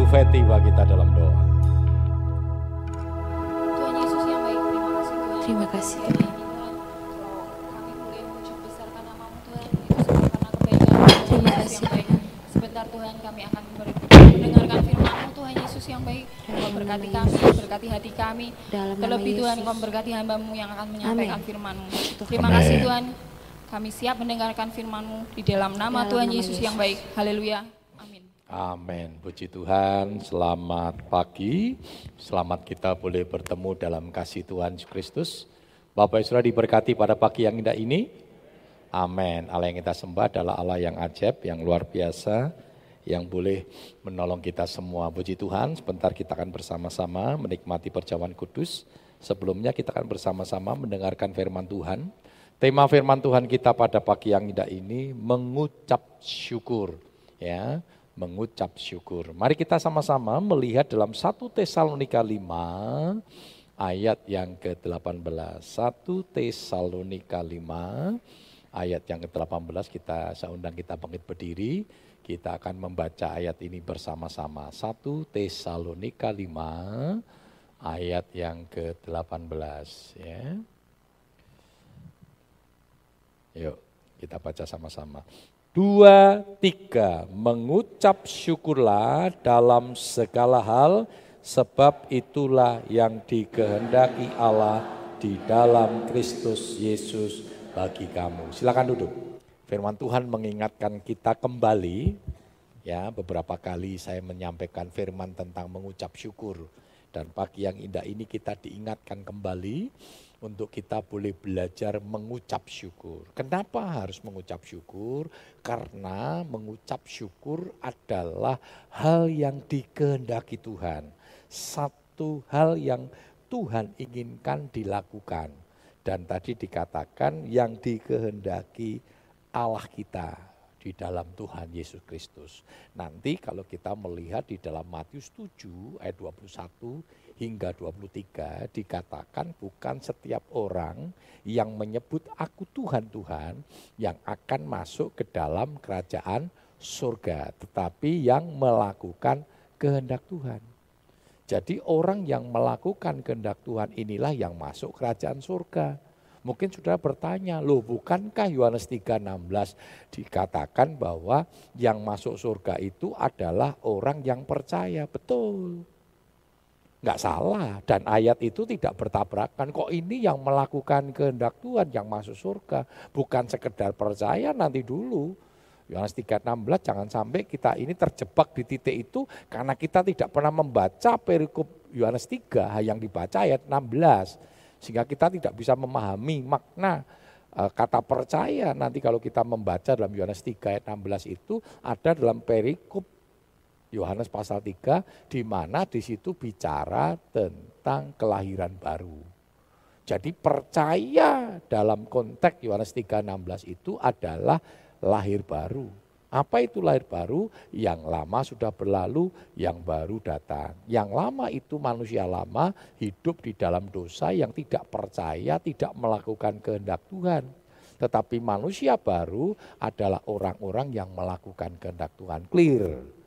Bu Feti bagi kita dalam doa. Tuhan Yesus yang baik, terima kasih Tuhan. Terima kasih, Tuhan. Terima kasih. Sebentar Tuhan kami akan mendengarkan firman-Mu Tuhan Yesus yang baik. Engkau berkati kami, berkati hati kami. Dalam nama Terlebih Tuhan Yesus. Engkau berkati hamba-Mu yang akan menyampaikan Amin. firman-Mu. Terima Amin. kasih Tuhan. Kami siap mendengarkan firman-Mu di dalam nama Dalam Tuhan nama Yesus yang baik. Haleluya. Amin. Puji Tuhan. Selamat pagi. Selamat kita boleh bertemu dalam kasih Tuhan Yesus Kristus. Bapak Ibu Saudara diberkati pada pagi yang indah ini. Amin. Allah yang kita sembah adalah Allah yang ajaib, yang luar biasa, yang boleh menolong kita semua. Puji Tuhan, sebentar kita akan bersama-sama menikmati perjamuan kudus. Sebelumnya kita akan bersama-sama mendengarkan firman Tuhan. Tema firman Tuhan kita pada pagi yang indah ini mengucap syukur. Ya, mengucap syukur. Mari kita sama-sama melihat dalam 1 Tesalonika 5 ayat yang ke-18. 1 Tesalonika 5 ayat yang ke-18 kita saya undang kita bangkit berdiri. Kita akan membaca ayat ini bersama-sama. 1 Tesalonika 5 ayat yang ke-18 ya. Yuk, kita baca sama-sama. Dua, tiga, mengucap syukurlah dalam segala hal, sebab itulah yang dikehendaki Allah di dalam Kristus Yesus bagi kamu. Silakan duduk. Firman Tuhan mengingatkan kita kembali, ya beberapa kali saya menyampaikan firman tentang mengucap syukur. Dan pagi yang indah ini kita diingatkan kembali untuk kita boleh belajar mengucap syukur. Kenapa harus mengucap syukur? Karena mengucap syukur adalah hal yang dikehendaki Tuhan. Satu hal yang Tuhan inginkan dilakukan. Dan tadi dikatakan yang dikehendaki Allah kita di dalam Tuhan Yesus Kristus. Nanti kalau kita melihat di dalam Matius 7 ayat 21 hingga 23 dikatakan bukan setiap orang yang menyebut aku Tuhan Tuhan yang akan masuk ke dalam kerajaan surga, tetapi yang melakukan kehendak Tuhan. Jadi orang yang melakukan kehendak Tuhan inilah yang masuk kerajaan surga. Mungkin saudara bertanya, loh bukankah Yohanes 3:16 dikatakan bahwa yang masuk surga itu adalah orang yang percaya. Betul. Enggak salah dan ayat itu tidak bertabrakan. Kok ini yang melakukan kehendak Tuhan yang masuk surga, bukan sekedar percaya nanti dulu. Yohanes 3:16 jangan sampai kita ini terjebak di titik itu karena kita tidak pernah membaca perikop Yohanes 3 yang dibaca ayat 16 sehingga kita tidak bisa memahami makna e, kata percaya nanti kalau kita membaca dalam Yohanes 3 ayat 16 itu ada dalam perikop Yohanes pasal 3 di mana di situ bicara tentang kelahiran baru. Jadi percaya dalam konteks Yohanes 3:16 itu adalah lahir baru. Apa itu lahir baru? Yang lama sudah berlalu, yang baru datang. Yang lama itu manusia lama hidup di dalam dosa yang tidak percaya, tidak melakukan kehendak Tuhan. Tetapi manusia baru adalah orang-orang yang melakukan kehendak Tuhan. Clear.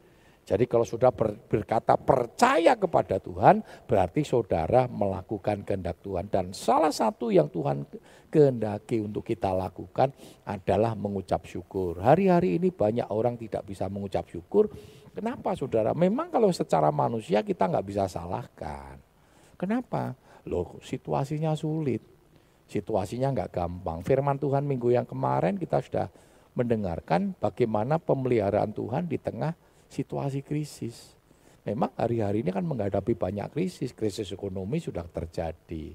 Jadi kalau sudah ber, berkata percaya kepada Tuhan, berarti saudara melakukan kehendak Tuhan. Dan salah satu yang Tuhan kehendaki untuk kita lakukan adalah mengucap syukur. Hari-hari ini banyak orang tidak bisa mengucap syukur. Kenapa saudara? Memang kalau secara manusia kita nggak bisa salahkan. Kenapa? Loh situasinya sulit. Situasinya nggak gampang. Firman Tuhan minggu yang kemarin kita sudah mendengarkan bagaimana pemeliharaan Tuhan di tengah situasi krisis. Memang hari-hari ini kan menghadapi banyak krisis, krisis ekonomi sudah terjadi.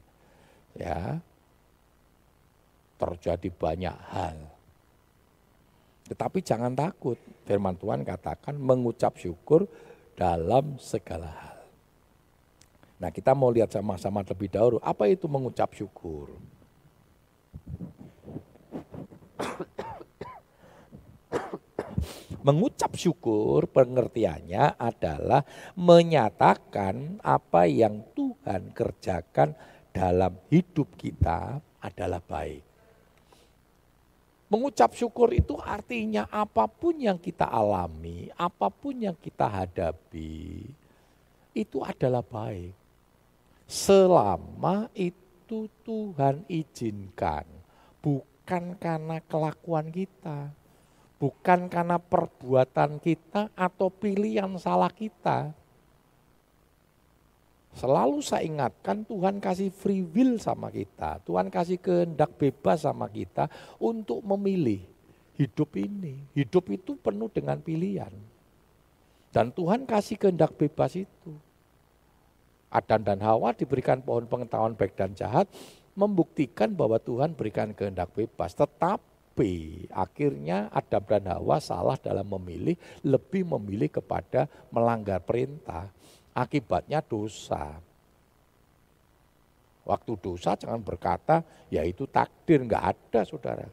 Ya. Terjadi banyak hal. Tetapi jangan takut. Firman Tuhan katakan mengucap syukur dalam segala hal. Nah, kita mau lihat sama-sama lebih dahulu apa itu mengucap syukur. Mengucap syukur pengertiannya adalah menyatakan apa yang Tuhan kerjakan dalam hidup kita adalah baik. Mengucap syukur itu artinya apa pun yang kita alami, apa pun yang kita hadapi, itu adalah baik. Selama itu Tuhan izinkan, bukan karena kelakuan kita, bukan karena perbuatan kita atau pilihan salah kita. Selalu saya ingatkan Tuhan kasih free will sama kita. Tuhan kasih kehendak bebas sama kita untuk memilih hidup ini. Hidup itu penuh dengan pilihan. Dan Tuhan kasih kehendak bebas itu. Adam dan Hawa diberikan pohon pengetahuan baik dan jahat, membuktikan bahwa Tuhan berikan kehendak bebas. Tetapi akhirnya Adam dan Hawa salah dalam memilih, lebih memilih kepada melanggar perintah akibatnya dosa. Waktu dosa jangan berkata, ya itu takdir, enggak ada saudara.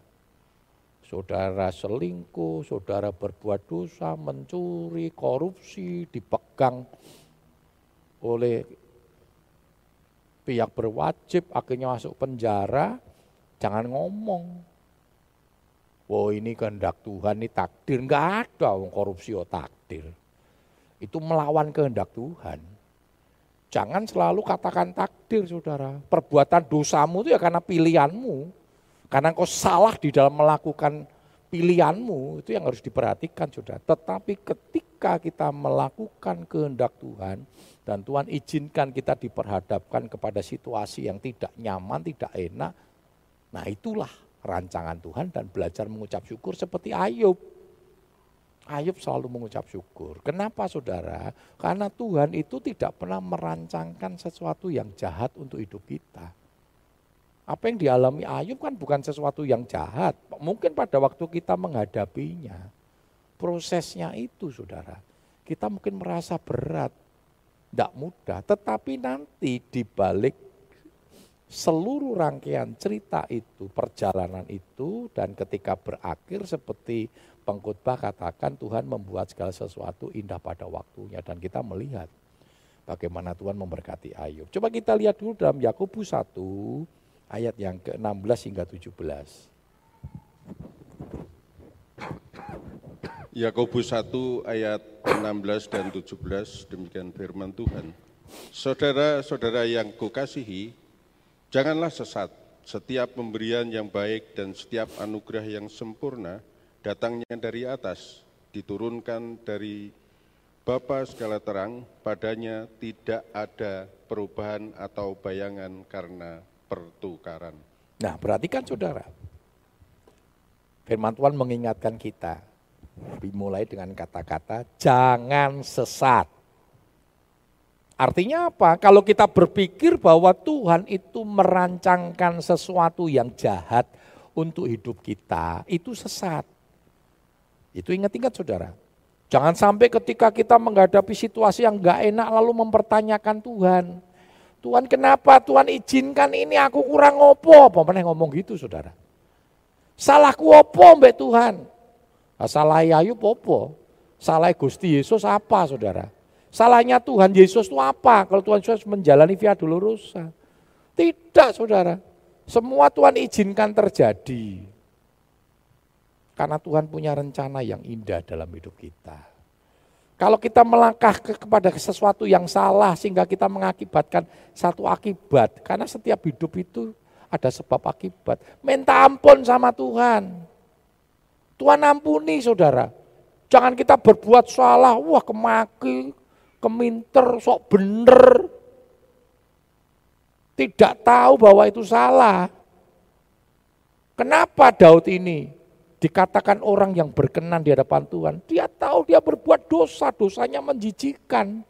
Saudara selingkuh, saudara berbuat dosa, mencuri, korupsi, dipegang oleh pihak berwajib, akhirnya masuk penjara, jangan ngomong. Wah ini kehendak Tuhan, ini takdir. Enggak ada korupsi oh takdir itu melawan kehendak Tuhan. Jangan selalu katakan takdir saudara. Perbuatan dosamu itu ya karena pilihanmu. Karena engkau salah di dalam melakukan pilihanmu, itu yang harus diperhatikan saudara. Tetapi ketika kita melakukan kehendak Tuhan, dan Tuhan izinkan kita diperhadapkan kepada situasi yang tidak nyaman, tidak enak, nah itulah rancangan Tuhan dan belajar mengucap syukur seperti Ayub. Ayub selalu mengucap syukur. Kenapa saudara? Karena Tuhan itu tidak pernah merancangkan sesuatu yang jahat untuk hidup kita. Apa yang dialami Ayub kan bukan sesuatu yang jahat. Mungkin pada waktu kita menghadapinya. Prosesnya itu saudara. Kita mungkin merasa berat. Tidak mudah. Tetapi nanti di balik seluruh rangkaian cerita itu, perjalanan itu, dan ketika berakhir seperti pengkhotbah katakan Tuhan membuat segala sesuatu indah pada waktunya dan kita melihat bagaimana Tuhan memberkati Ayub. Coba kita lihat dulu dalam Yakobus 1 ayat yang ke-16 hingga 17. Yakobus 1 ayat 16 dan 17 demikian firman Tuhan. Saudara-saudara yang kukasihi, janganlah sesat. Setiap pemberian yang baik dan setiap anugerah yang sempurna datangnya dari atas, diturunkan dari Bapa segala terang, padanya tidak ada perubahan atau bayangan karena pertukaran. Nah, perhatikan saudara. Firman Tuhan mengingatkan kita, dimulai dengan kata-kata jangan sesat. Artinya apa? Kalau kita berpikir bahwa Tuhan itu merancangkan sesuatu yang jahat untuk hidup kita, itu sesat. Itu ingat-ingat saudara. Jangan sampai ketika kita menghadapi situasi yang gak enak lalu mempertanyakan Tuhan. Tuhan kenapa Tuhan izinkan ini aku kurang opo. Apa pernah ngomong gitu saudara. Salahku opo mbak Tuhan. Nah, salah Yayu popo. Salah Gusti Yesus apa saudara. Salahnya Tuhan Yesus itu apa? Kalau Tuhan Yesus menjalani via dolorosa. Tidak saudara. Semua Tuhan izinkan terjadi. Karena Tuhan punya rencana yang indah dalam hidup kita. Kalau kita melangkah ke, kepada sesuatu yang salah sehingga kita mengakibatkan satu akibat. Karena setiap hidup itu ada sebab akibat. Minta ampun sama Tuhan. Tuhan ampuni saudara. Jangan kita berbuat salah, wah kemaki, keminter, sok bener. Tidak tahu bahwa itu salah. Kenapa Daud ini dikatakan orang yang berkenan di hadapan Tuhan, dia tahu dia berbuat dosa, dosanya menjijikan.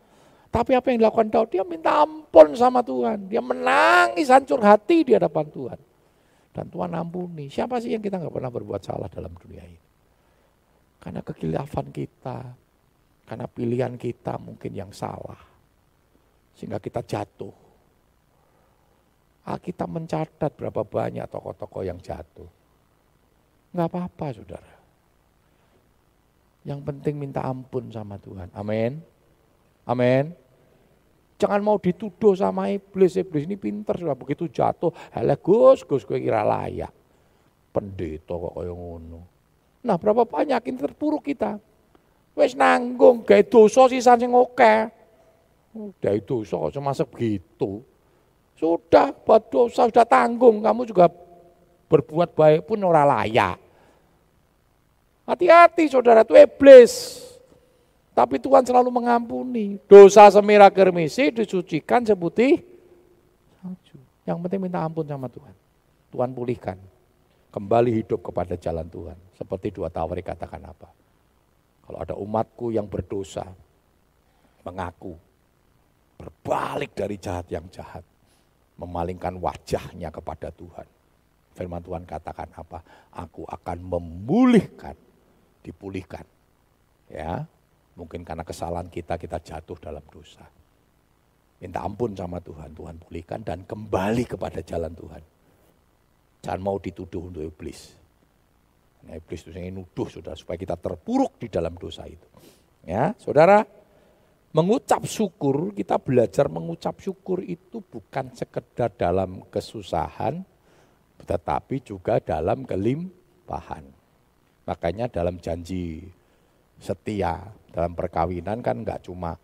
Tapi apa yang dilakukan Daud? Dia minta ampun sama Tuhan. Dia menangis hancur hati di hadapan Tuhan. Dan Tuhan ampuni. Siapa sih yang kita nggak pernah berbuat salah dalam dunia ini? Karena kekilafan kita, karena pilihan kita mungkin yang salah. Sehingga kita jatuh. Kita mencatat berapa banyak tokoh-tokoh yang jatuh. Enggak apa-apa saudara. Yang penting minta ampun sama Tuhan. Amin. Amin. Jangan mau dituduh sama iblis. Iblis ini pinter sudah begitu jatuh. Hele Gus, Gus gue kira layak. pendeta kok kaya ngono. Nah, berapa banyak ini terpuruk kita. Wis nanggung gawe dosa sisan sing akeh. Udah dosa kok cuma segitu. Sudah buat dosa sudah tanggung, kamu juga berbuat baik pun ora layak. Hati-hati saudara itu iblis. Tapi Tuhan selalu mengampuni. Dosa semirah germisi disucikan seputih. Yang penting minta ampun sama Tuhan. Tuhan pulihkan. Kembali hidup kepada jalan Tuhan. Seperti dua tawari katakan apa. Kalau ada umatku yang berdosa, mengaku, berbalik dari jahat yang jahat, memalingkan wajahnya kepada Tuhan. Firman Tuhan katakan apa? Aku akan memulihkan, dipulihkan. Ya, mungkin karena kesalahan kita kita jatuh dalam dosa. Minta ampun sama Tuhan, Tuhan pulihkan dan kembali kepada jalan Tuhan. Jangan mau dituduh untuk iblis. Nah, iblis itu yang nuduh saudara supaya kita terpuruk di dalam dosa itu. Ya, saudara, Mengucap syukur, kita belajar mengucap syukur itu bukan sekedar dalam kesusahan, tetapi juga dalam kelimpahan. Makanya dalam janji setia, dalam perkawinan kan enggak cuma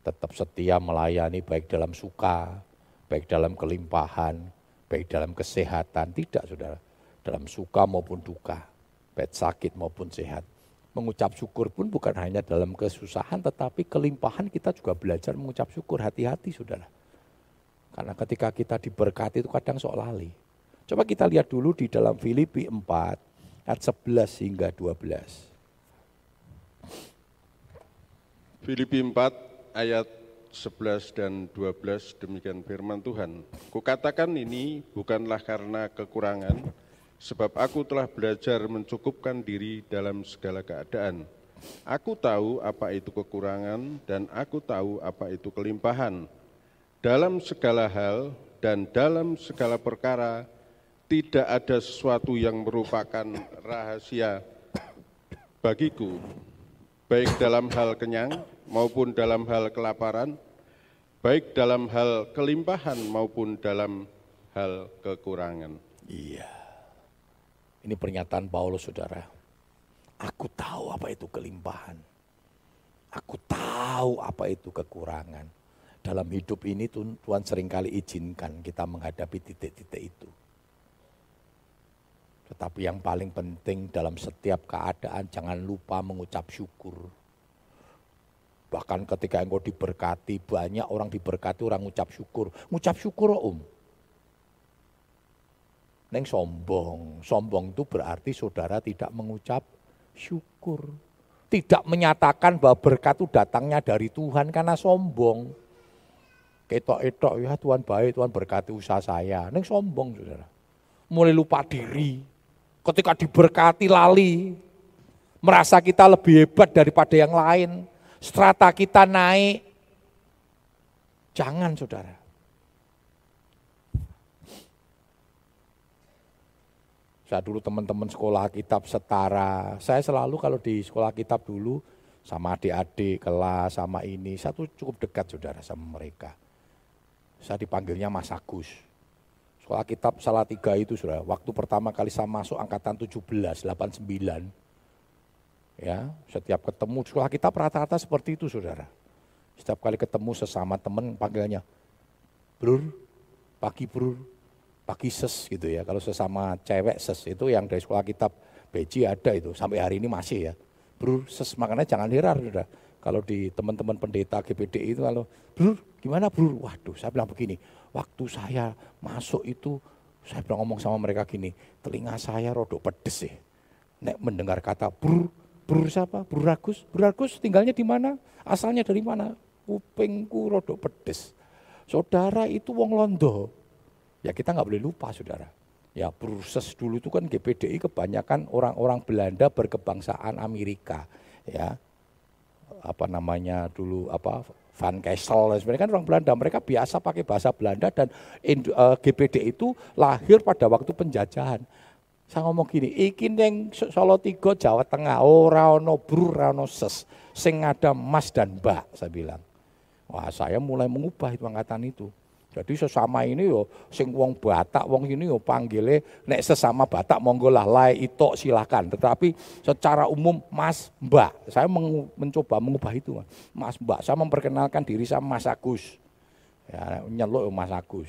tetap setia melayani baik dalam suka, baik dalam kelimpahan, baik dalam kesehatan, tidak saudara. Dalam suka maupun duka, baik sakit maupun sehat mengucap syukur pun bukan hanya dalam kesusahan, tetapi kelimpahan kita juga belajar mengucap syukur. Hati-hati saudara. Karena ketika kita diberkati itu kadang sok lali. Coba kita lihat dulu di dalam Filipi 4 ayat 11 hingga 12. Filipi 4 ayat 11 dan 12 demikian firman Tuhan. Kukatakan ini bukanlah karena kekurangan, sebab aku telah belajar mencukupkan diri dalam segala keadaan. Aku tahu apa itu kekurangan dan aku tahu apa itu kelimpahan. Dalam segala hal dan dalam segala perkara tidak ada sesuatu yang merupakan rahasia bagiku, baik dalam hal kenyang maupun dalam hal kelaparan, baik dalam hal kelimpahan maupun dalam hal kekurangan. Iya. Ini pernyataan Paulus saudara. Aku tahu apa itu kelimpahan. Aku tahu apa itu kekurangan. Dalam hidup ini Tuhan sering kali izinkan kita menghadapi titik-titik itu. Tetapi yang paling penting dalam setiap keadaan jangan lupa mengucap syukur. Bahkan ketika engkau diberkati, banyak orang diberkati orang mengucap syukur. Mengucap syukur om. Neng sombong. Sombong itu berarti saudara tidak mengucap syukur. Tidak menyatakan bahwa berkat itu datangnya dari Tuhan karena sombong. Ketok-etok ya Tuhan baik, Tuhan berkati usaha saya. Neng sombong saudara. Mulai lupa diri. Ketika diberkati lali. Merasa kita lebih hebat daripada yang lain. Strata kita naik. Jangan saudara. Saya dulu teman-teman sekolah kitab setara. Saya selalu kalau di sekolah kitab dulu sama adik-adik kelas sama ini, satu cukup dekat saudara sama mereka. Saya dipanggilnya Mas Agus. Sekolah kitab salah tiga itu saudara. Waktu pertama kali saya masuk angkatan 17, 89. Ya, setiap ketemu sekolah kitab rata-rata seperti itu saudara. Setiap kali ketemu sesama teman panggilnya, Brur, pagi brur, pagi ses gitu ya. Kalau sesama cewek ses itu yang dari sekolah kitab beji ada itu sampai hari ini masih ya. Bro ses makanya jangan heran sudah. Kalau di teman-teman pendeta GPD itu kalau bro gimana bro? Waduh saya bilang begini, waktu saya masuk itu saya bilang ngomong sama mereka gini, telinga saya rodok pedes sih. Nek mendengar kata bro, bro siapa? Bro Ragus, bro Ragus tinggalnya di mana? Asalnya dari mana? Kupingku rodok pedes. Saudara itu wong londo, Ya kita nggak boleh lupa saudara. Ya proses dulu itu kan GPDI kebanyakan orang-orang Belanda berkebangsaan Amerika. Ya apa namanya dulu apa Van Kessel sebenarnya kan orang Belanda mereka biasa pakai bahasa Belanda dan uh, eh, GPD itu lahir pada waktu penjajahan. Saya ngomong gini, iki neng Solo Tigo Jawa Tengah ora ono bru ora ono ses sing ada mas dan mbak saya bilang. Wah, saya mulai mengubah itu angkatan itu. Jadi sesama ini yo sing wong Batak, wong ini yo panggilnya nek sesama Batak monggo lah lae itu silakan. Tetapi secara umum Mas Mbak, saya mencoba mengubah itu Mas Mbak. Saya memperkenalkan diri sama Mas Agus. Ya, nyeluk Mas Agus.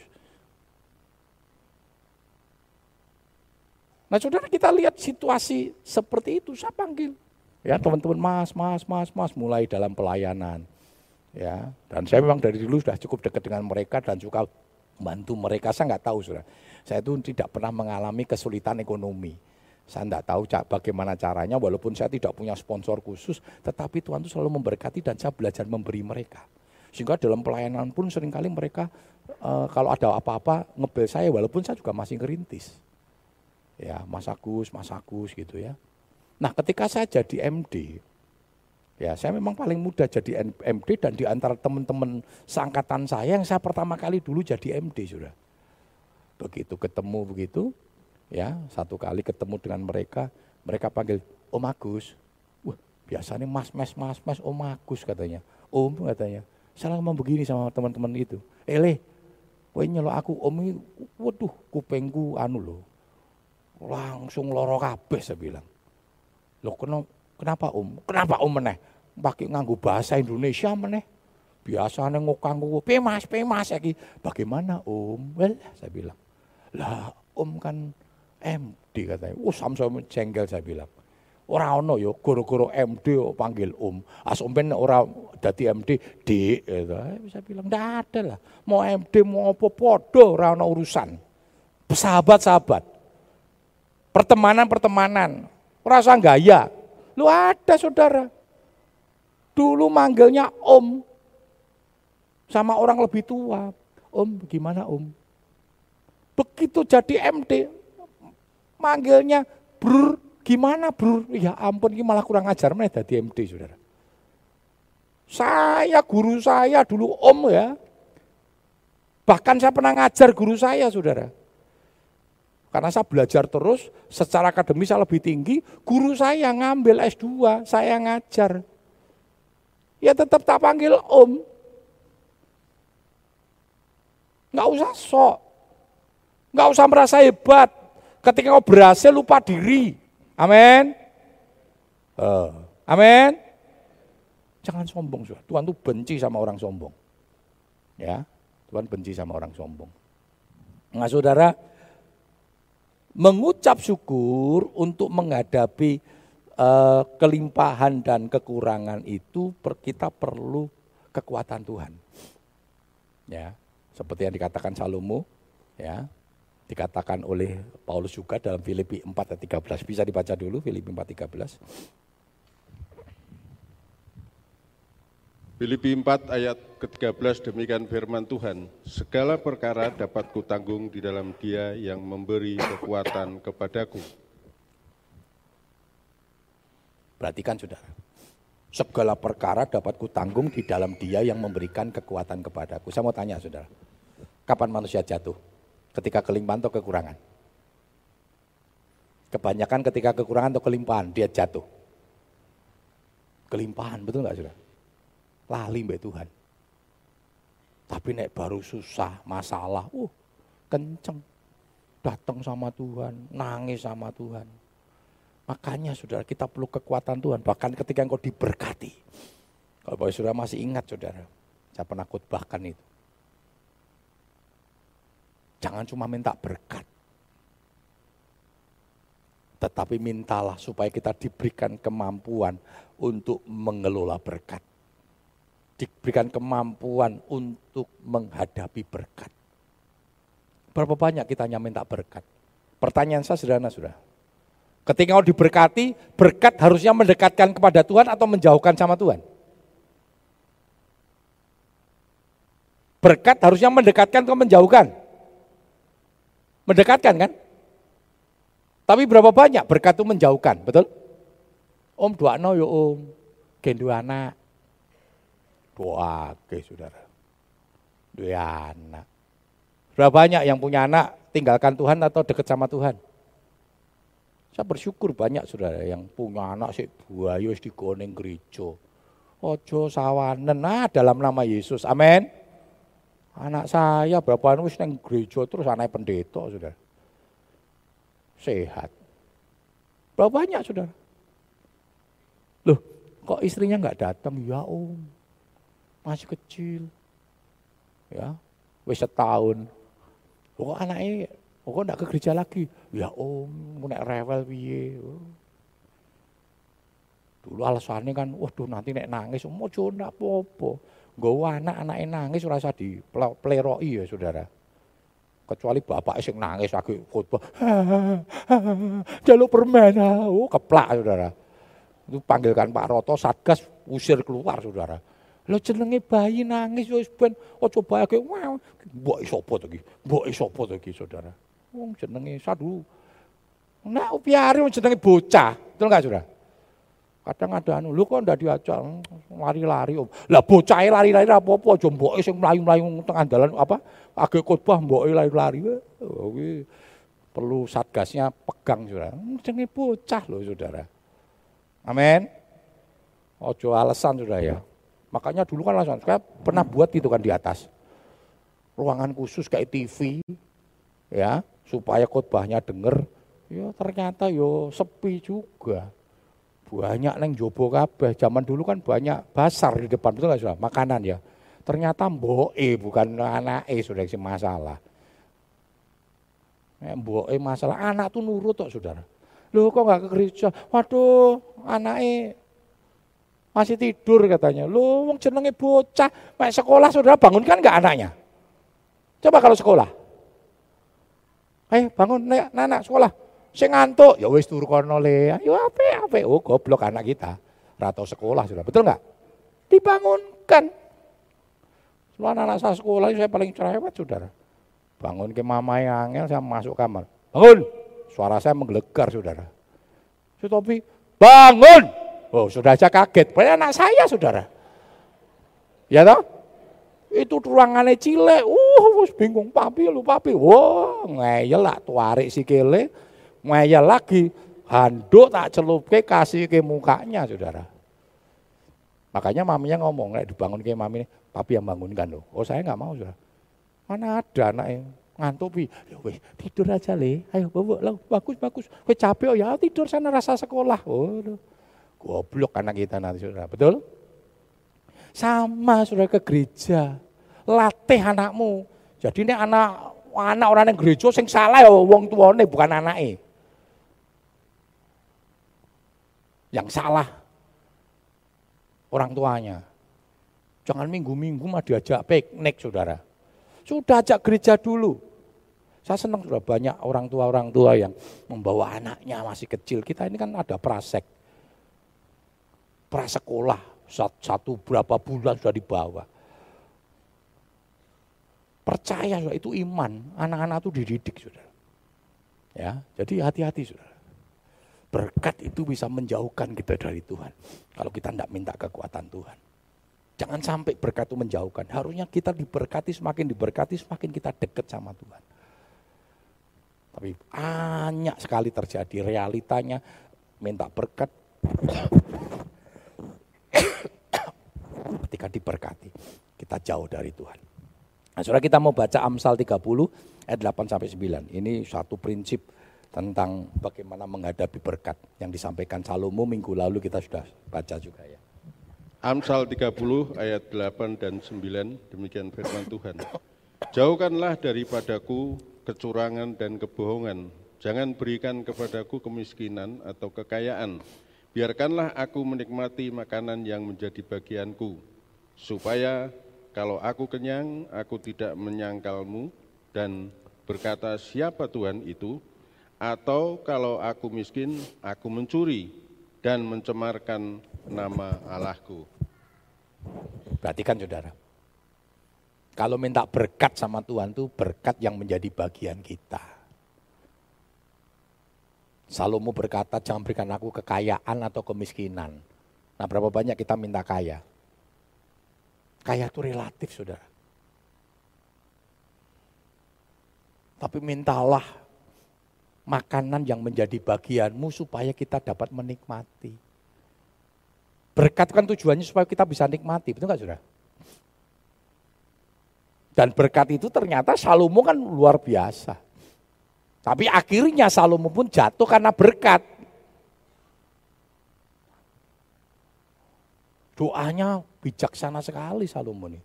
Nah saudara kita lihat situasi seperti itu, saya panggil. Ya teman-teman mas, mas, mas, mas, mulai dalam pelayanan ya dan saya memang dari dulu sudah cukup dekat dengan mereka dan suka bantu mereka. Saya nggak tahu sudah saya itu tidak pernah mengalami kesulitan ekonomi. Saya tidak tahu bagaimana caranya walaupun saya tidak punya sponsor khusus tetapi Tuhan itu selalu memberkati dan saya belajar memberi mereka. Sehingga dalam pelayanan pun sering kali mereka e, kalau ada apa-apa ngebel saya walaupun saya juga masih ngerintis. Ya Mas Agus, Mas Agus gitu ya. Nah ketika saya jadi MD Ya, saya memang paling muda jadi MD dan di antara teman-teman seangkatan saya yang saya pertama kali dulu jadi MD sudah. Begitu ketemu begitu, ya satu kali ketemu dengan mereka, mereka panggil Om Agus. Wah, biasanya Mas, Mas, Mas, Mas, Om Agus katanya. Om katanya. Saya ngomong begini sama teman-teman itu. Ele, kowe nyelok aku Om ini, waduh kupengku anu loh. Langsung loro kabeh saya bilang. Loh kenapa Kenapa om? Kenapa om meneh? Pakai nganggu bahasa Indonesia meneh. Biasanya ngokanggu, pemas, pemas lagi. Bagaimana om? Well, saya bilang. Lah om kan MD katanya. Oh sama-sama jengkel saya bilang. Orang ono yo goro-goro MD panggil om. As om ben ora dadi MD, D gitu. Bisa bilang ndak ada lah. Mau MD mau apa podo ora ono urusan. Sahabat-sahabat. Pertemanan-pertemanan. Rasa gaya. Lu ada saudara. Dulu manggilnya om. Sama orang lebih tua. Om gimana om? Begitu jadi MD. Manggilnya brur. Gimana brur? Ya ampun ini malah kurang ajar. Mana jadi MD saudara. Saya guru saya dulu om ya. Bahkan saya pernah ngajar guru saya saudara. Karena saya belajar terus, secara akademis saya lebih tinggi, guru saya ngambil S2, saya ngajar. Ya tetap tak panggil om. Nggak usah sok. Nggak usah merasa hebat. Ketika kau berhasil lupa diri. Amin. Uh, amin. Jangan sombong. Tuhan tuh benci sama orang sombong. Ya, Tuhan benci sama orang sombong. Nah saudara, mengucap syukur untuk menghadapi uh, kelimpahan dan kekurangan itu per, kita perlu kekuatan Tuhan. Ya, seperti yang dikatakan Salomo, ya, dikatakan oleh Paulus juga dalam Filipi 4 ayat 13. Bisa dibaca dulu Filipi 4 13. Filipi 4 ayat ke-13 demikian firman Tuhan, segala perkara dapat kutanggung di dalam dia yang memberi kekuatan kepadaku. Perhatikan saudara, segala perkara dapat kutanggung di dalam dia yang memberikan kekuatan kepadaku. Saya mau tanya saudara, kapan manusia jatuh? Ketika kelimpahan atau kekurangan? Kebanyakan ketika kekurangan atau kelimpahan dia jatuh. Kelimpahan, betul nggak saudara? Lali mbak Tuhan. Tapi nek baru susah, masalah, uh, kenceng. Datang sama Tuhan, nangis sama Tuhan. Makanya saudara kita perlu kekuatan Tuhan. Bahkan ketika engkau diberkati. Kalau Bapak Saudara masih ingat saudara, saya pernah khotbahkan itu. Jangan cuma minta berkat. Tetapi mintalah supaya kita diberikan kemampuan untuk mengelola berkat diberikan kemampuan untuk menghadapi berkat. Berapa banyak kita hanya minta berkat? Pertanyaan saya sederhana sudah. Ketika kau diberkati, berkat harusnya mendekatkan kepada Tuhan atau menjauhkan sama Tuhan? Berkat harusnya mendekatkan atau menjauhkan? Mendekatkan kan? Tapi berapa banyak berkat itu menjauhkan, betul? Om dua no yo om, gendu anak, Doa ke saudara. Dua anak. Berapa banyak yang punya anak tinggalkan Tuhan atau dekat sama Tuhan? Saya bersyukur banyak saudara yang punya anak sih buaya di koneng gereja. Ojo sawanen nah dalam nama Yesus. Amin. Anak saya berapa wis neng gereja terus anak pendeta, sudah Sehat. Berapa banyak, sudah Loh, kok istrinya nggak datang? Ya om, masih kecil. Ya, wis setahun. Kok anaknya, kok enggak ke gereja lagi? Ya om, nek rewel piye. Dulu alasannya kan, waduh nanti nek nangis, mau coba apa-apa. Gue anak anak nangis rasa di pleroi ya saudara. Kecuali bapak yang nangis lagi khotbah, jaluk permen, oh keplak saudara. Itu panggilkan Pak Roto, Satgas usir keluar saudara. Lo jenenge bayi nangis wis ben aja wow mbok sapa to iki? Mbok sapa to iki saudara? Wong jenenge sadu. Nah, piare jenenge bocah, betul enggak saudara? Kadang ada anu, lu kok ndak diajak lari-lari om. Lah bocah lari-lari apa-apa aja mboke sing mlayu-mlayu tengah dalan apa agak khotbah mboke lari-lari. Oh, perlu satgasnya pegang Saudara. Jenenge bocah loh Saudara. Amin. Ojo alasan Saudara ya. Makanya dulu kan alasan, saya pernah buat itu kan di atas. Ruangan khusus kayak TV ya, supaya khotbahnya denger. Ya ternyata yo sepi juga banyak neng jobo kabeh. Zaman dulu kan banyak pasar di depan, betul nggak sudah? Makanan ya. Ternyata mboe bukan anak eh sudah si masalah. Mboe masalah, anak tuh nurut kok saudara. Loh kok nggak ke gereja? Waduh, anak eh masih tidur katanya. Loh, wong jenenge bocah, mek sekolah saudara bangunkan nggak anaknya? Coba kalau sekolah. Eh, bangun, nek, anak sekolah. Sing ngantuk, ya wis turu kono le. Ayo ape ape. Oh, goblok anak kita. Rata sekolah sudah. Betul enggak? Dibangunkan. Semua anak, -anak saya sekolah saya paling cerewet, Saudara. Bangun ke mama yang angel, saya masuk kamar. Bangun. Suara saya menggelegar, Saudara. Si Topi, bangun. Oh, sudah aja kaget. Padahal anak saya, Saudara. Ya toh? Itu ruangannya cile. Uh, bingung papi lu papi. Wah, wow, ngeyel lah tuarik si kele ngeyel lagi, handuk tak celupke kasih ke mukanya saudara. Makanya maminya ngomong, nek dibangun ke mami, papi yang bangunkan loh. Oh saya nggak mau saudara. Mana ada anak yang ngantuk pi. Ya tidur aja le. Ayo bawa lah, bagus bagus. Weh capek oh ya tidur sana rasa sekolah. Oh, goblok anak kita nanti saudara. Betul? Sama saudara ke gereja. Latih anakmu. Jadi ini anak anak orang yang gereja sing salah ya wong tuane bukan anaknya. yang salah orang tuanya. Jangan minggu-minggu mah diajak piknik saudara. Sudah ajak gereja dulu. Saya senang sudah banyak orang tua-orang tua yang membawa anaknya masih kecil. Kita ini kan ada prasek. Prasekolah, satu berapa bulan sudah dibawa. Percaya itu iman, anak-anak itu dididik sudah. Ya, jadi hati-hati sudah. Berkat itu bisa menjauhkan kita dari Tuhan. Kalau kita tidak minta kekuatan Tuhan. Jangan sampai berkat itu menjauhkan. Harusnya kita diberkati, semakin diberkati, semakin kita dekat sama Tuhan. Tapi banyak sekali terjadi realitanya minta berkat ketika diberkati kita jauh dari Tuhan. Nah, saudara kita mau baca Amsal 30 ayat 8 sampai 9. Ini satu prinsip tentang bagaimana menghadapi berkat yang disampaikan Salomo minggu lalu kita sudah baca juga ya. Amsal 30 ayat 8 dan 9 demikian firman Tuhan. Jauhkanlah daripadaku kecurangan dan kebohongan. Jangan berikan kepadaku kemiskinan atau kekayaan. Biarkanlah aku menikmati makanan yang menjadi bagianku. Supaya kalau aku kenyang, aku tidak menyangkalmu dan berkata siapa Tuhan itu, atau kalau aku miskin, aku mencuri dan mencemarkan nama Allahku. Perhatikan saudara, kalau minta berkat sama Tuhan itu berkat yang menjadi bagian kita. Salomo berkata, jangan berikan aku kekayaan atau kemiskinan. Nah berapa banyak kita minta kaya? Kaya itu relatif saudara. Tapi mintalah makanan yang menjadi bagianmu supaya kita dapat menikmati. Berkat kan tujuannya supaya kita bisa nikmati, betul nggak sudah? Dan berkat itu ternyata Salomo kan luar biasa. Tapi akhirnya Salomo pun jatuh karena berkat. Doanya bijaksana sekali Salomo ini.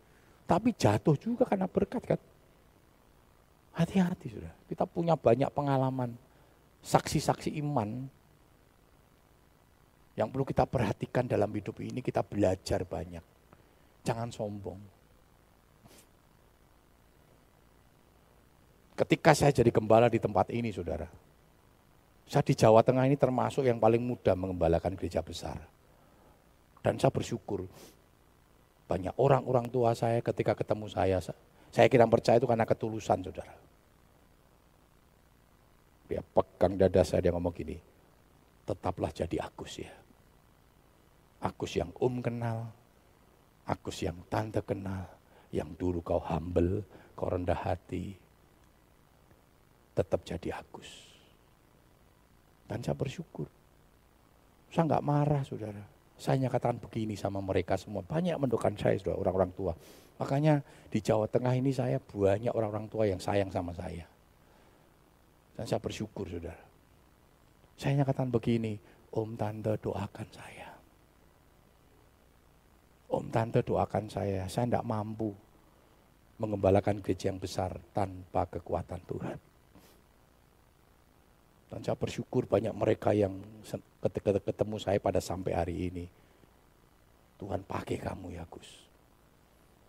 Tapi jatuh juga karena berkat kan. Hati-hati sudah. Kita punya banyak pengalaman. Saksi-saksi iman. Yang perlu kita perhatikan dalam hidup ini kita belajar banyak. Jangan sombong. Ketika saya jadi gembala di tempat ini saudara. Saya di Jawa Tengah ini termasuk yang paling mudah mengembalakan gereja besar dan saya bersyukur. Banyak orang-orang tua saya ketika ketemu saya, saya kira percaya itu karena ketulusan saudara. Dia pegang dada saya, dia ngomong gini, tetaplah jadi Agus ya. Agus yang om kenal, Agus yang tante kenal, yang dulu kau humble, kau rendah hati, tetap jadi Agus. Dan saya bersyukur. Saya nggak marah saudara. Saya nyatakan begini sama mereka semua. Banyak mendoakan saya sudah orang-orang tua. Makanya di Jawa Tengah ini saya banyak orang-orang tua yang sayang sama saya. Dan saya bersyukur saudara. Saya nyatakan begini, Om Tante doakan saya. Om Tante doakan saya, saya tidak mampu mengembalakan gereja yang besar tanpa kekuatan Tuhan. Dan saya bersyukur banyak mereka yang ketika ketemu saya pada sampai hari ini. Tuhan pakai kamu ya Gus.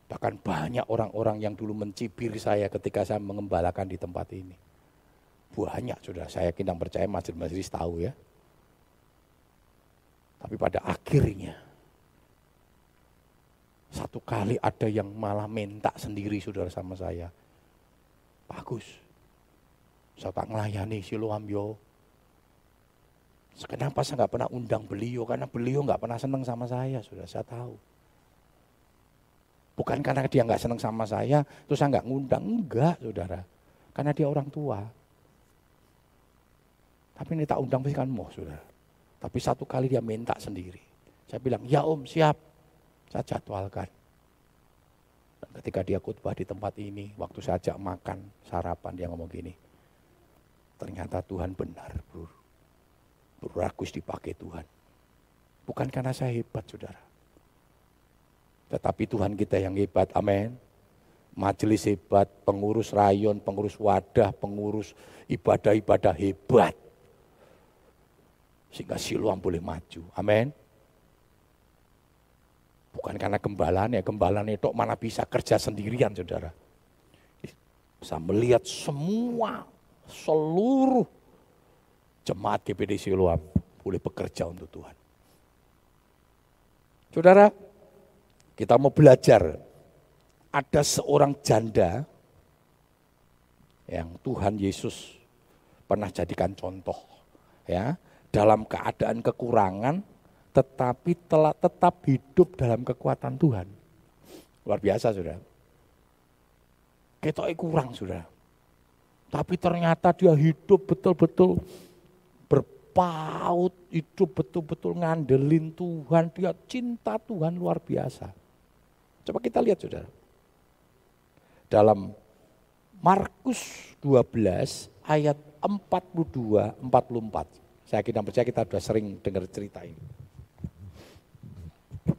Bahkan banyak orang-orang yang dulu mencibir saya ketika saya mengembalakan di tempat ini. Banyak sudah, saya yakin percaya majelis-majelis tahu ya. Tapi pada akhirnya, satu kali ada yang malah minta sendiri saudara sama saya. Bagus, saya tak ngelayani Siloam yo. Kenapa saya nggak pernah undang beliau? Karena beliau nggak pernah senang sama saya, sudah saya tahu. Bukan karena dia nggak senang sama saya, terus saya nggak ngundang, enggak, saudara. Karena dia orang tua. Tapi ini tak undang kan mau, saudara. Tapi satu kali dia minta sendiri. Saya bilang, ya om siap, saya jadwalkan. Dan ketika dia khutbah di tempat ini, waktu saya ajak makan, sarapan, dia ngomong gini, Ternyata Tuhan benar, bro. Bro Agus dipakai Tuhan. Bukan karena saya hebat, saudara. Tetapi Tuhan kita yang hebat, amin. Majelis hebat, pengurus rayon, pengurus wadah, pengurus ibadah-ibadah hebat. Sehingga siluam boleh maju, amin. Bukan karena gembalaan ya, itu mana bisa kerja sendirian saudara. Bisa melihat semua seluruh jemaat GPD Siloam boleh bekerja untuk Tuhan. Saudara, kita mau belajar. Ada seorang janda yang Tuhan Yesus pernah jadikan contoh. ya Dalam keadaan kekurangan, tetapi telah tetap hidup dalam kekuatan Tuhan. Luar biasa, saudara. Kita kurang, saudara. Tapi ternyata dia hidup betul-betul berpaut, hidup betul-betul ngandelin Tuhan. Dia cinta Tuhan luar biasa. Coba kita lihat saudara. Dalam Markus 12 ayat 42, 44. Saya kira percaya kita sudah sering dengar cerita ini.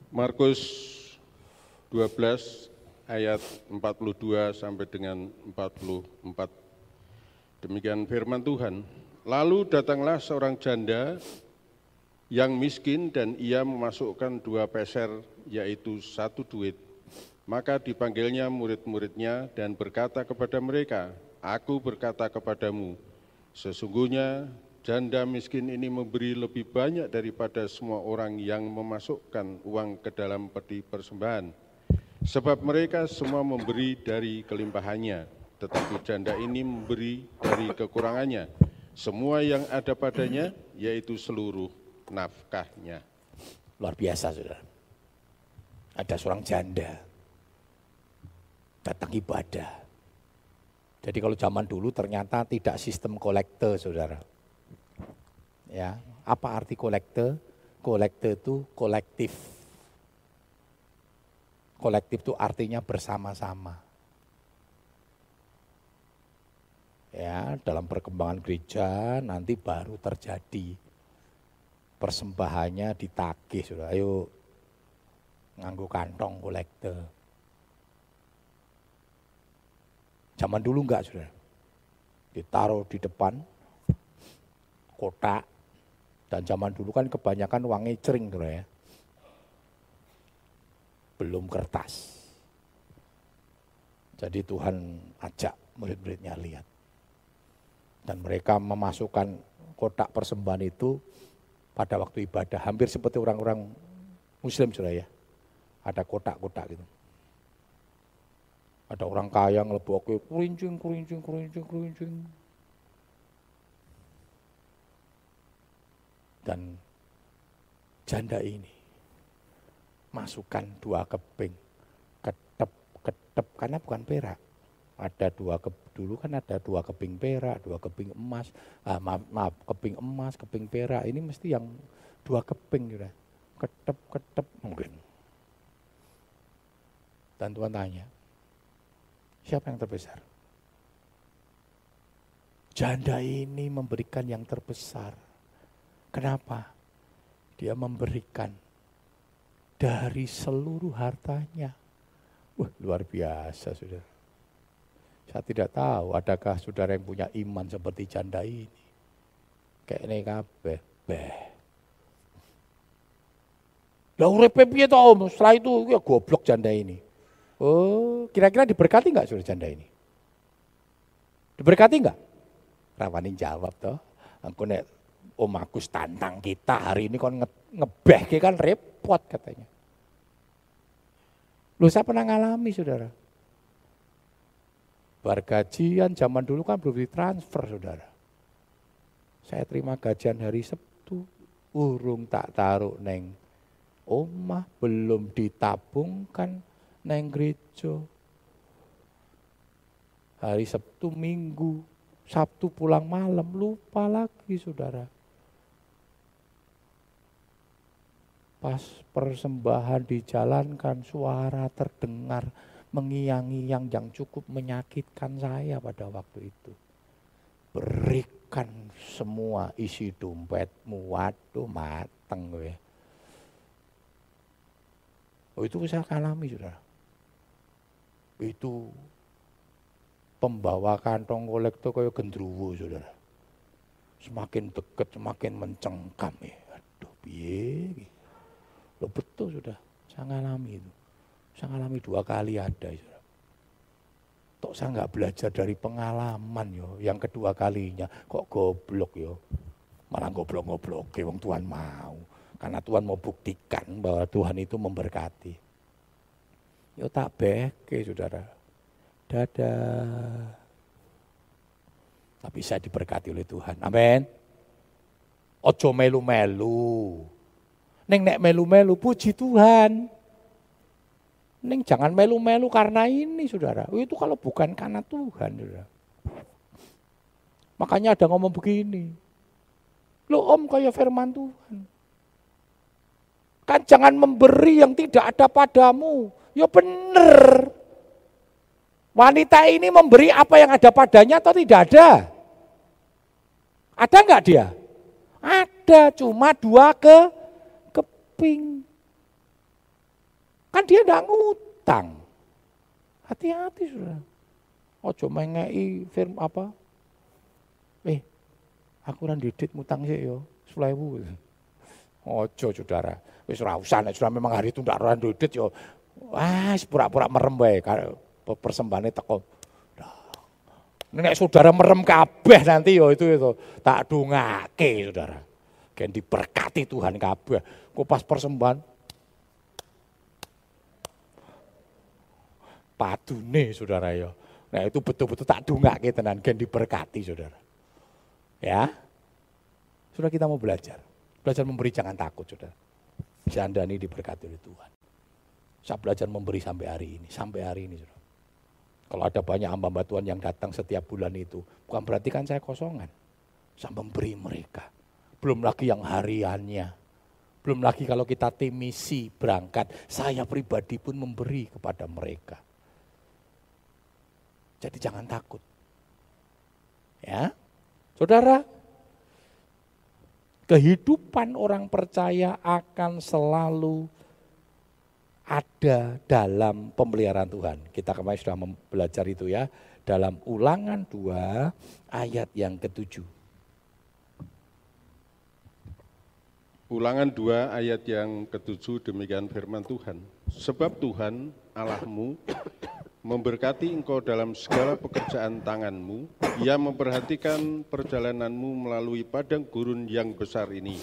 Markus 12 ayat 42 sampai dengan 44 Demikian firman Tuhan. Lalu datanglah seorang janda yang miskin dan ia memasukkan dua peser yaitu satu duit. Maka dipanggilnya murid-muridnya dan berkata kepada mereka, Aku berkata kepadamu, sesungguhnya janda miskin ini memberi lebih banyak daripada semua orang yang memasukkan uang ke dalam peti persembahan. Sebab mereka semua memberi dari kelimpahannya tetapi janda ini memberi dari kekurangannya semua yang ada padanya, yaitu seluruh nafkahnya. Luar biasa, saudara. Ada seorang janda datang ibadah. Jadi kalau zaman dulu ternyata tidak sistem kolektor, saudara. Ya, apa arti kolektor? Kolektor itu kolektif. Kolektif itu artinya bersama-sama Ya, dalam perkembangan gereja nanti baru terjadi persembahannya ditagih sudah. Ayo nganggu kantong kolektor. Zaman dulu enggak sudah. Ditaruh di depan kotak dan zaman dulu kan kebanyakan uang ngecering tuh ya. Belum kertas. Jadi Tuhan ajak murid-muridnya lihat. Dan mereka memasukkan kotak persembahan itu pada waktu ibadah. Hampir seperti orang-orang muslim sudah ya. Ada kotak-kotak gitu. Ada orang kaya ngelebokke kurincing, kurincing, kurincing, kurincing. Dan janda ini masukkan dua keping ketep ketep karena bukan perak ada dua ke, dulu kan ada dua keping perak dua keping emas. Ah, maaf, maaf keping emas keping perak. Ini mesti yang dua keping juga ketep ketep mungkin. Dan Tuhan tanya siapa yang terbesar? Janda ini memberikan yang terbesar. Kenapa? Dia memberikan dari seluruh hartanya. Wah luar biasa sudah saya tidak tahu adakah saudara yang punya iman seperti janda ini. Kayak ini kabeh. Beh. Lah urepe piye to Om? Setelah itu ya goblok janda ini. Oh, kira-kira diberkati enggak saudara janda ini? Diberkati enggak? Rawani jawab toh. Aku nek Om Agus tantang kita hari ini kon nge ngebeh kan repot katanya. Lu saya pernah ngalami saudara. Bar gajian zaman dulu kan belum ditransfer saudara. Saya terima gajian hari Sabtu, urung tak taruh neng omah, belum ditabungkan neng gereja. Hari Sabtu minggu, Sabtu pulang malam, lupa lagi saudara. Pas persembahan dijalankan, suara terdengar, mengiang-iang yang cukup menyakitkan saya pada waktu itu. Berikan semua isi dompetmu, waduh mateng gue. Oh itu saya alami sudah. Itu pembawa kantong kolektor kayak gendruwo saudara. Semakin dekat semakin mencengkam ya. Aduh piye. Lo betul sudah, saya ngalami itu. Saya ngalami dua kali ada. Ya. Tok saya nggak belajar dari pengalaman yo. Yang kedua kalinya kok goblok yo. Malah goblok-goblok wong Tuhan mau. Karena Tuhan mau buktikan bahwa Tuhan itu memberkati. Yo tak beke saudara. Dadah. Tapi saya diberkati oleh Tuhan. Amin. Ojo melu-melu. Neng nek melu-melu puji Tuhan. Neng jangan melu-melu karena ini saudara. Oh, itu kalau bukan karena Tuhan saudara. Makanya ada ngomong begini. Lo om kayak firman Tuhan. Kan jangan memberi yang tidak ada padamu. Ya bener. Wanita ini memberi apa yang ada padanya atau tidak ada? Ada enggak dia? Ada, cuma dua ke keping. Kan dia tidak ngutang. Hati-hati sudah. Ojo mengei firm apa? Eh, aku ora didit mutang sih yo, 10.000. Ojo saudara. Wis nek sudah memang hari itu ndak ora didit yo. Wah, pura-pura merem wae persembahane teko. Nek saudara merem kabeh nanti yo itu itu tak dungake saudara. Gen diberkati Tuhan kabeh. Kok pas persembahan padune saudara ya. Nah itu betul-betul tak dungake tenan gen diberkati saudara. Ya. Sudah kita mau belajar. Belajar memberi jangan takut saudara. Janda ini diberkati oleh Tuhan. Saya belajar memberi sampai hari ini, sampai hari ini saudara. Kalau ada banyak hamba Tuhan yang datang setiap bulan itu, bukan berarti kan saya kosongan. Saya memberi mereka. Belum lagi yang hariannya. Belum lagi kalau kita tim misi berangkat, saya pribadi pun memberi kepada mereka. Jadi jangan takut. Ya. Saudara, kehidupan orang percaya akan selalu ada dalam pemeliharaan Tuhan. Kita kemarin sudah belajar itu ya, dalam ulangan 2 ayat yang ketujuh. Ulangan 2 ayat yang ketujuh demikian firman Tuhan. Sebab Tuhan Allahmu memberkati engkau dalam segala pekerjaan tanganmu. Ia memperhatikan perjalananmu melalui padang gurun yang besar ini.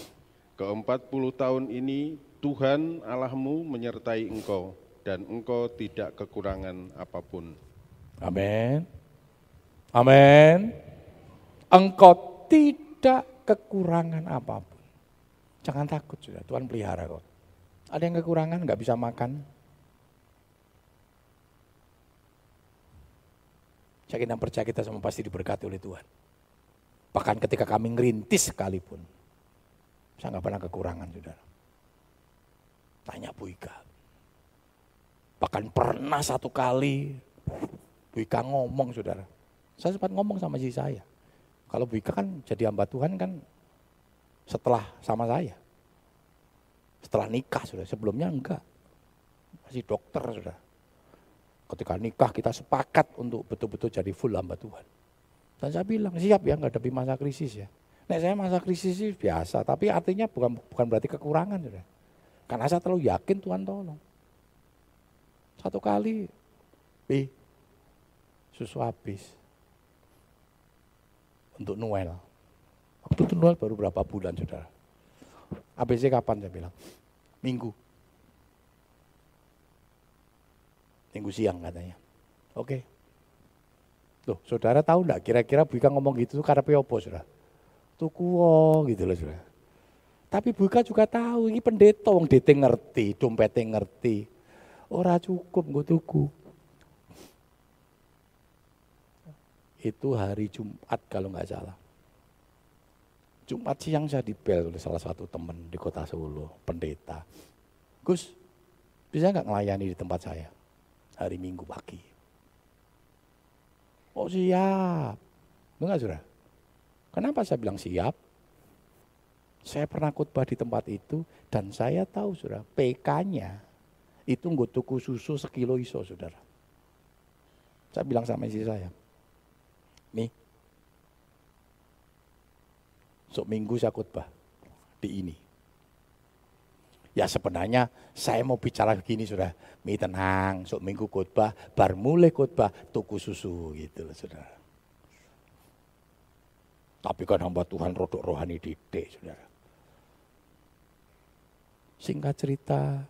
Keempat puluh tahun ini Tuhan Allahmu menyertai engkau dan engkau tidak kekurangan apa pun. Amin. Amin. Engkau tidak kekurangan apa pun. Jangan takut sudah, Tuhan pelihara kok. Ada yang kekurangan, nggak bisa makan. Saya kita percaya kita semua pasti diberkati oleh Tuhan. Bahkan ketika kami ngerintis sekalipun, saya nggak pernah kekurangan, saudara. Tanya Bu Ika. Bahkan pernah satu kali Bu Ika ngomong, saudara. Saya sempat ngomong sama si saya. Kalau Bu Ika kan jadi hamba Tuhan kan setelah sama saya. Setelah nikah sudah, sebelumnya enggak. Masih dokter sudah. Ketika nikah kita sepakat untuk betul-betul jadi full hamba Tuhan. Dan saya bilang siap ya nggak masa krisis ya. Nek saya masa krisis sih biasa, tapi artinya bukan bukan berarti kekurangan sudah. Karena saya terlalu yakin Tuhan tolong. Satu kali, B, susu habis untuk Noel. Waktu itu Noel baru berapa bulan, saudara. ABC kapan saya bilang? Minggu. Minggu siang katanya. Oke. Loh, saudara tahu enggak kira-kira Buika ngomong gitu tuh karena apa, saudara? Tuku gitu loh, saudara. Tapi Buika juga tahu, ini pendeta, wong dete ngerti, dompetnya ngerti. Ora cukup gue tuku. Itu hari Jumat kalau nggak salah. Jumat siang saya dibel oleh salah satu teman di kota Solo, pendeta. Gus, bisa nggak melayani di tempat saya hari Minggu pagi? Oh siap. Enggak sudah. Kenapa saya bilang siap? Saya pernah khotbah di tempat itu dan saya tahu sudah PK-nya itu nggak tuku susu sekilo iso saudara. Saya bilang sama istri saya, nih Sok minggu saya khotbah di ini. Ya sebenarnya saya mau bicara begini sudah, mi tenang, sok minggu khotbah, bar mulai khotbah tuku susu gitu loh saudara. Tapi kan hamba Tuhan rodok rohani didik saudara. Singkat cerita,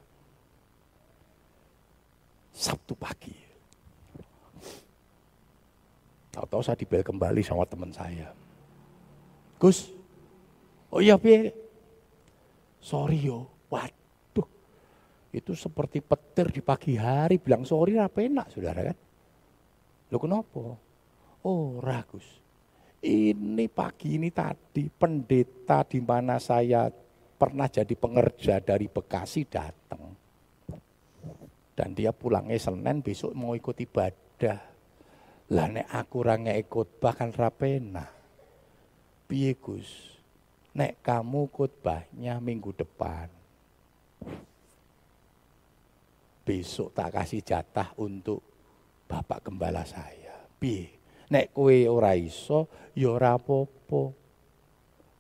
Sabtu pagi. Tahu-tahu saya dibel kembali sama teman saya. Gus, Oh iya piye? Sorry yo. Waduh. Itu seperti petir di pagi hari bilang sorry apa enak saudara kan? Lo kenapa? Oh ragus. Ini pagi ini tadi pendeta di mana saya pernah jadi pengerja dari Bekasi datang. Dan dia pulangnya Senin besok mau ikut ibadah. Lah nek aku orangnya ikut bahkan rapena. Piye Gus? nek kamu khotbahnya minggu depan. Besok tak kasih jatah untuk Bapak Gembala saya. Bi, nek kue ora iso, ya ora apa-apa.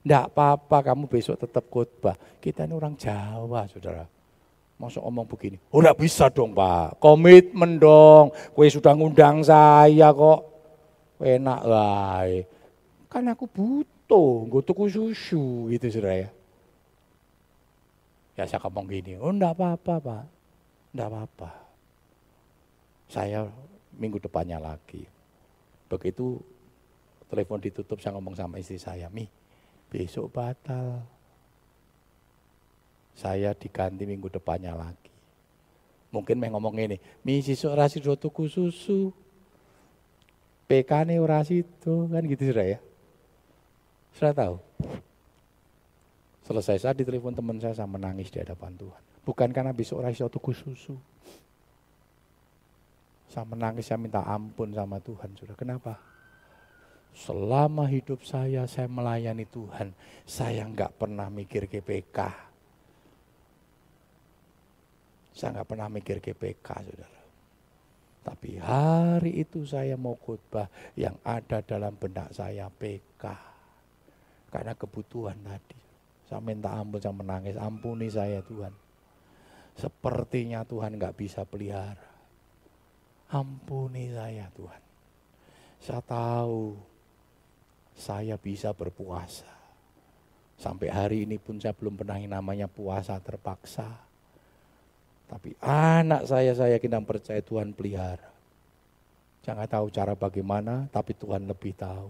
Ndak apa-apa kamu besok tetap khotbah. Kita ini orang Jawa, saudara. Masuk omong begini, oh enggak bisa dong pak, komitmen dong. Kue sudah ngundang saya kok. Enak lah. Kan aku butuh tuh, gue tuku susu gitu saudara ya. Ya saya ngomong gini, oh enggak apa-apa pak, enggak apa-apa. Saya minggu depannya lagi. Begitu telepon ditutup, saya ngomong sama istri saya, Mi, besok batal. Saya diganti minggu depannya lagi. Mungkin mau ngomong ini, Mi sisuk rasi tuku susu. PK nih orasi itu, kan gitu sudah ya. Saya tahu. Selesai saat ditelepon teman saya, saya menangis di hadapan Tuhan. Bukan karena besok orang tuku susu. Saya menangis, saya minta ampun sama Tuhan. Sudah kenapa? Selama hidup saya, saya melayani Tuhan. Saya nggak pernah mikir GPK. Saya nggak pernah mikir GPK, saudara. Tapi hari itu saya mau khotbah yang ada dalam benak saya PK. Karena kebutuhan tadi. Saya minta ampun, saya menangis. Ampuni saya Tuhan. Sepertinya Tuhan nggak bisa pelihara. Ampuni saya Tuhan. Saya tahu saya bisa berpuasa. Sampai hari ini pun saya belum pernah namanya puasa terpaksa. Tapi anak saya, saya yakin dan percaya Tuhan pelihara. Jangan tahu cara bagaimana, tapi Tuhan lebih tahu.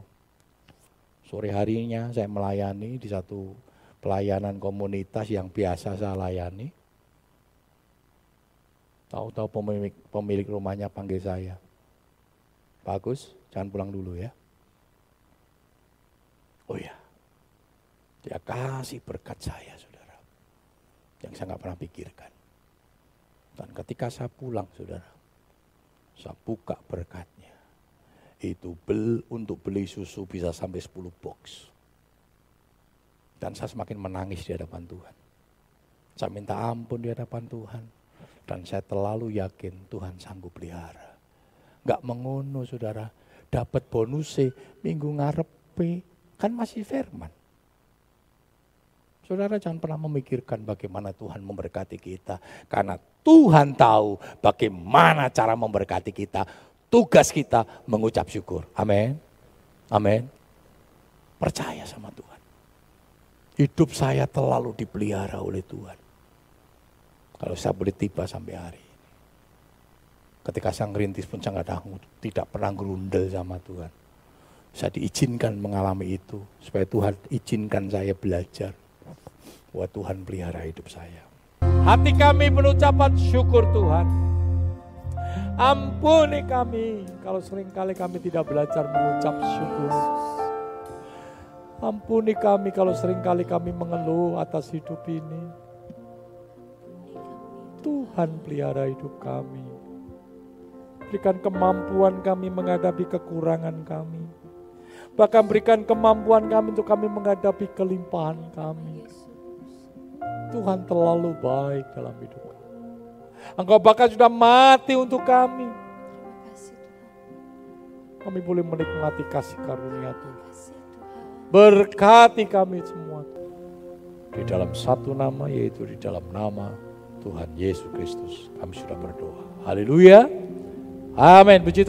Sore harinya saya melayani di satu pelayanan komunitas yang biasa saya layani. Tahu-tahu pemilik, pemilik rumahnya panggil saya. Bagus, jangan pulang dulu ya. Oh ya, dia kasih berkat saya saudara. Yang saya nggak pernah pikirkan. Dan ketika saya pulang saudara, saya buka berkatnya. Itu bel, untuk beli susu bisa sampai 10 box. Dan saya semakin menangis di hadapan Tuhan. Saya minta ampun di hadapan Tuhan. Dan saya terlalu yakin Tuhan sanggup pelihara. Gak mengono saudara, dapat bonusnya minggu ngarepe Kan masih firman. Saudara jangan pernah memikirkan bagaimana Tuhan memberkati kita. Karena Tuhan tahu bagaimana cara memberkati kita. Tugas kita mengucap syukur. Amin. Amin. Percaya sama Tuhan. Hidup saya terlalu dipelihara oleh Tuhan. Kalau saya boleh tiba sampai hari ini. Ketika saya ngerintis pun saya tidak pernah gerundel sama Tuhan. Saya diizinkan mengalami itu supaya Tuhan izinkan saya belajar bahwa Tuhan pelihara hidup saya. Hati kami penucapan syukur Tuhan. Ampuni kami kalau sering kali kami tidak belajar mengucap syukur. Ampuni kami kalau sering kali kami mengeluh atas hidup ini. Tuhan pelihara hidup kami. Berikan kemampuan kami menghadapi kekurangan kami. Bahkan berikan kemampuan kami untuk kami menghadapi kelimpahan kami. Tuhan terlalu baik dalam hidup kami. Engkau bahkan sudah mati untuk kami. Kami boleh menikmati kasih karunia Tuhan. Berkati kami semua. Di dalam satu nama yaitu di dalam nama Tuhan Yesus Kristus. Kami sudah berdoa. Haleluya. Amin. Puji Tuhan.